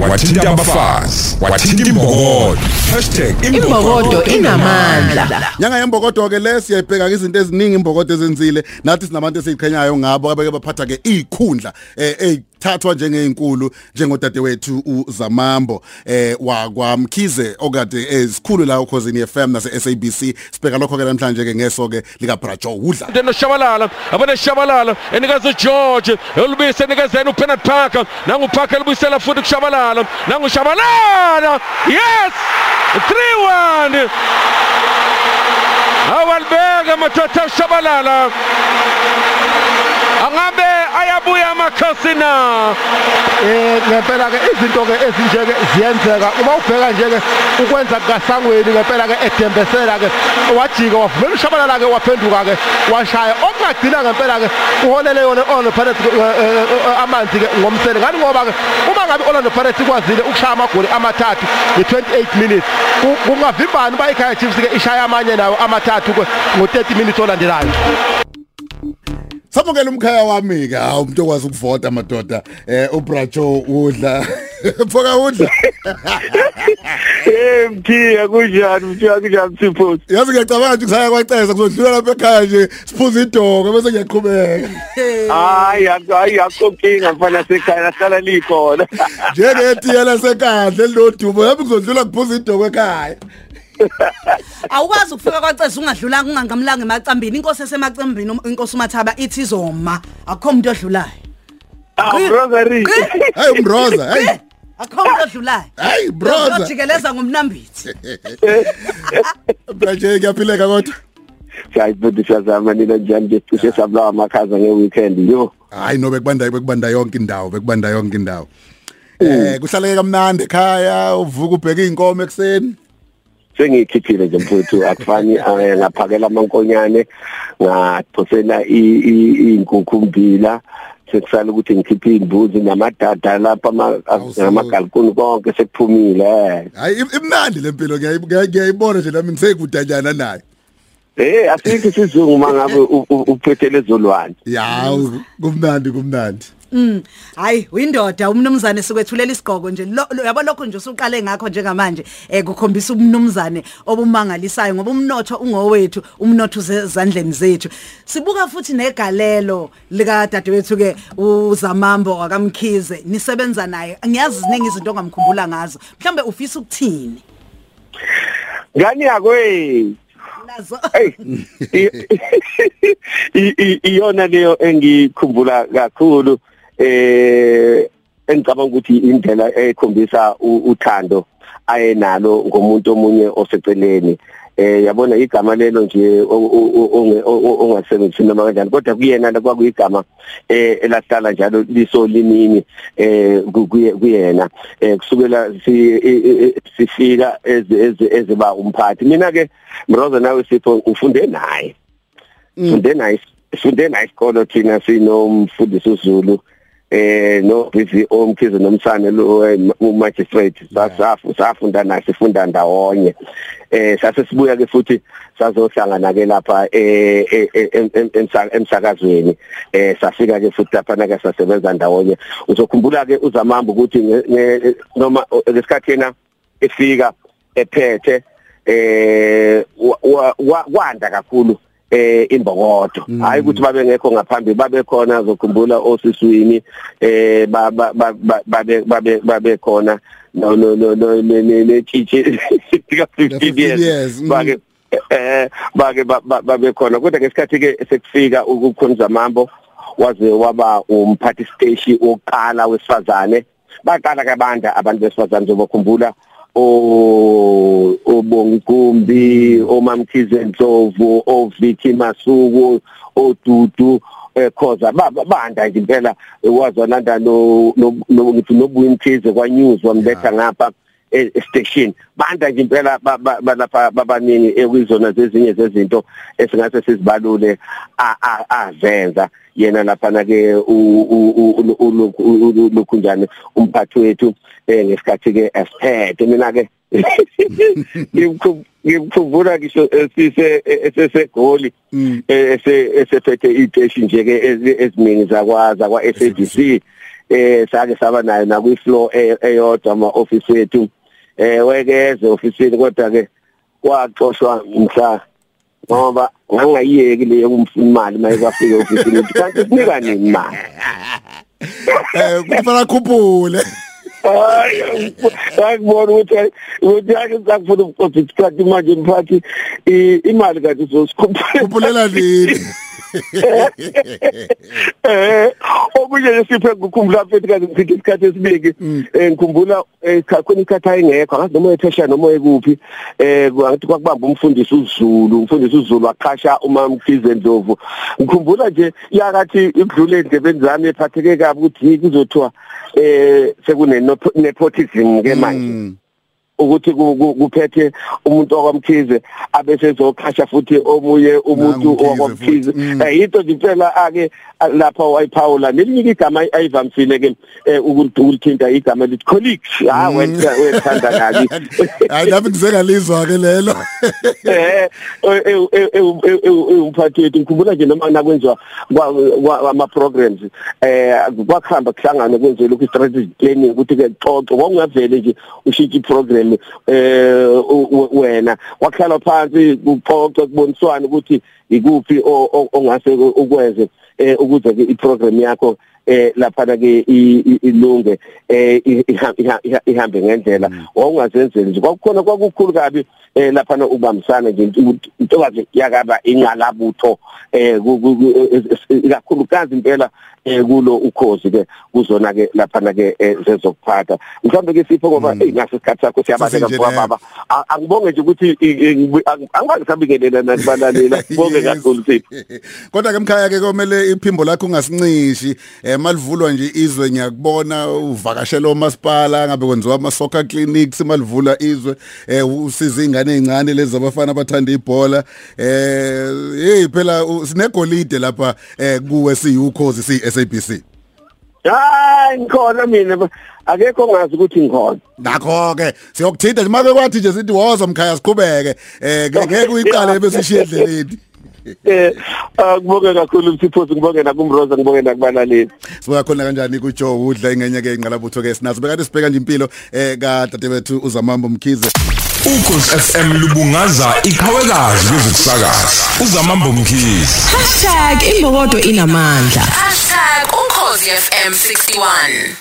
wathinta abafazi wathinta imbokodo. Imbokodo inamandla. nyanga yembokodo ke le siyayibheka izinto eziningi imbokodo ezenzile. Nathi sinabantu esiqhenyayo ngabo abeke baphatha ke ikhundla eh thathwa njengeinkulu njengodadewethu uZamambo. Eh wakwamkhize okade esikhulu la ukhosini FM nase SABC sibheka lokho ke namhlanje ke ngeso ke lika Brajo udla Ndeno Shabalala abane Shabalala enikazi George elubise nikezena uPenat Parker. Nangu Parker elubisela futhi kushabalala. Nangu Shabalala yes! 3-1 awalibeka mathotha Shabalala. Angabe ayabuya amakhosi na eh ngempela ke izinto ke ezinje ke ziyenzeka. Uma ubheka nje ke ukwenza kasangweni ngempela ke edembesela ke wajika wavumela ushabalala ke waphenduka ke washaya. Okungagcina ngempela ke uholele yona Orlando Pirates amanzi ke ngomsele. Ngani ngoba ke uma ngabe Orlando Pirates ikwazile ukushaya amagoli amathathu nge28 minutes kungavimbani bayikhaya Chiefs ke ishaya amanye nawo amathathu ngo30 minutes olandelayo? Samukela umkhaya wami ke hawu umuntu okwazi ukuvota madoda eh uBrajo udla. Phoka udla. Eh mthiya kunjani mthiya kunjani siphosi Yazi ngiyacabanga ukuthi kusaya kwaceza kuzodlula lapha ekhaya nje siphuza idoko bese ngiyaqhubeka. Hayi hayi akonkinga mfana sekhaya lahlala likhona Njengetiya lasekandle lilodumo yabe kuzodlula kuphuza idoko ekhaya. Awukwazi ukufika kwaceza ungadlula kungangamlanga emacambini. Inkosi esemacambini inkosi umathaba ithi izoma. Akukho umuntu odlulayo. Ah brother Hey umbroza hey akukho umuntu odlulayo. Hey broza ujikeleza ngomnambithi Brajo ngiyaphileka kodwa. Siyayibona siyazama nina njani nje? Cishe sabulawa amakhaza ngeweekend yo. Hayi no bekubanda bekubanda yonke indawo bekubanda yonke indawo. Eh kuhlaleke kamnandi ekhaya uvuka ubheka inkomo ekseni sengikhiphile nje mfowethu akufani ngaphakela amankonyane ngaphosela inkukhu mbila sekusala ukuthi ngikhiphe imbuzi namadada lapha amagalikuni konke sekuphumile hayi imnandi lempilo ngiyayibona nje nami ngisekudanyana nayo Eh asikho isizungu mangabe uphethele ezolwane ya kumnandi kumnandi. Mm hayi uyindoda umnumzane sikwethulela isigqoko nje yabo lokho nje usuqale ngakho njengamanje eh kukhombisa umnumzane obumangalisayo ngoba umnotho ungowethu umnotho zezandleni zethu sibuka futhi negalelo lika dadewethu ke uZamambo wakamkhize nisebenza naye ngiyazi ziningi izinto ongamkhumbula ngazo mhlambe ufisa ukuthini ngani yakwe nazo iyona leyo engikhumbula kakhulu eh engicabanga ukuthi indlela ekhombisa uthando ayenalo ngomuntu omunye oseceleni. Eh yabona igama lelo nje ongasebenzisi noma kanjani kodwa kuyena kwakuyigama eh elahlala njalo lisolimini eh kuyena. Eh kusukela sifika eziba umphathi. Mina ke mroza nawe sipho ufunde naye. Funde naye funde naye isikolo thina sinomfundisi uZulu. Eh no busy omkhize nomsane lo magistrate sasafu safunda naye sifunda ndawonye. Eh sase sibuya ke futhi sazohlangana ke lapha eh emsakazweni. Eh safika ke futhi lapha nake sasebenza ndawonye. Uzokhumbula ke uzamamba ukuthi noma lesikhathi yena efika ephethe eh kwanda kakhulu. Eh imbokodo hayi ukuthi babe ngekho ngaphambi babe khona zokhumbula osiswini eh babe babe babe khona no no no no ne chichi tika 15 years. Bake eh bake babe khona. Kodwa ngesikhathi ke sekufika ukukhonza mambo waze waba umphathi station oqala wesifazane. Baqala kabanda abantu besifazane zobakhumbula o obongigumbi omamkhize Ndlovu oVicky Masuku oDudu ekhoza banda nje impela wazolanda no ngithi nobuyimkhize kwa news wamletha ngapha. E-station banda nje impela balapha babaningi ekuyizona zezinye zezinto esingase sizibalule azenza yena lapha na ke lokhunjani umphathi wethu ngesikhathi ke esiphethe mina ke ngikukhumbula ngisho sise esesegoli esephethe iteshi nje ke eziningi zakwaza kwa SABC eh sake saba nayo na kwi floor e- eyodwa ama office wethu eh wekeze officeini kodwa ke kwaxoshwa mhla ngoba ngangayiyeki leyo kumfuna imali mayikafika officeini uthi kanti sinika nini imali eh kufanele khuphule hayi akubona ukuthi ukuthi ake sakufuna ukuthi isikhathi manje mphathi imali kanti uzosikhuphula kuphulela nini? okunye nje siphe ngikhumbula futhi kaze ngichithe isikhathi esiningi eh ngikhumbula ekhakhona ikhathi ayengekho akazi noma ethesha noma ekuphi eh ngathi kwakubamba umfundisi uZulu umfundisi uZulu waqhasha uma mkhize Ndlovu. Ngikhumbula nje yakathi ikudlule endebeni zami ephatheke kabi ukuthi kuzothiwa eh sekune nepotism ke manje ukuthi ku- ku- kuphethe umuntu okwamkhize abese ezokhasha futhi omunye umuntu okwamkhize. Mm. eh yinto nje impela ake lapha wayiphawula. Nelinye igama ay- ayivamisile ke eh, ukuthi ulithinta igama lithi colleagues ha wena wethanda kabi hayi nami ngizengalizwa ke lelo. Eh umphathi wethu ngikhumbula nje noma nakwenziwa ama programs eh kwakhamba kuhlangana kwenziwe lokhu strategic planning ukuthi ke xoxo kwakungavele nje ushintshe iprogram eh u- u- wena. Wakhla phansi kuxoxe kuboniswana ukuthi ikuphi ongase ukwenze eh ukuze ke iprogram yakho eh lapha ke ilunge eh ihambe ngendlela wawungazenzeli nje. Kwakukhona kwakukhulu kabi eh lapha na ubambisana nje intokazi yakaba inqalabutho eh eh, eh, ikakhulukazi impela eh kulo ukhozi ke kuzona ke lapha na ke eh, zezokuphatha. Mhlawumbe ke sipho ngoba hey ngase isikhathi sakho siyabaleka Sasinjenela. baba. A- angibonge nje ukuthi i- i- ngibu- ang- angibazi sabingelela nathi balalela bonge Yes. kakhulu sipho. Kodwa ke mkhaya ke komele iphimbo lakho ungasinqishi eh malivulwa nje izwe ngiyakubona uvakashela omasipala ngabe kwenziwa ama soccer clinics malivula izwe eh usiza ingane ezincane lezi abafana abathanda ibhola. Eh hey phela u- sinegolide lapha eh kuwe siyukhozi si SABC hayi ngikhona mina akekho ongazi ukuthi ngikhona. Nakho ke siyokuthinta nje make kwathi nje sithi woza mkhaya siqhubeke eh ke- ngeke uyiqale bese ishiye endleleni. Eh ngibonge kakhulu msiphosi ngibonge nakumroza ngibonge nakubalaleli. Sibuka khona kanjani kuJoe udla ingenye ke inqalabutho ke sinazo bekade sibheka nje impilo eh ka dadewethu uzamambo mkhize. Ukhozi FM lubungaza iqhawekazi kwezokusakaza uzamambo mkhize. #imbokodo inamandla. #ukhozi FM 61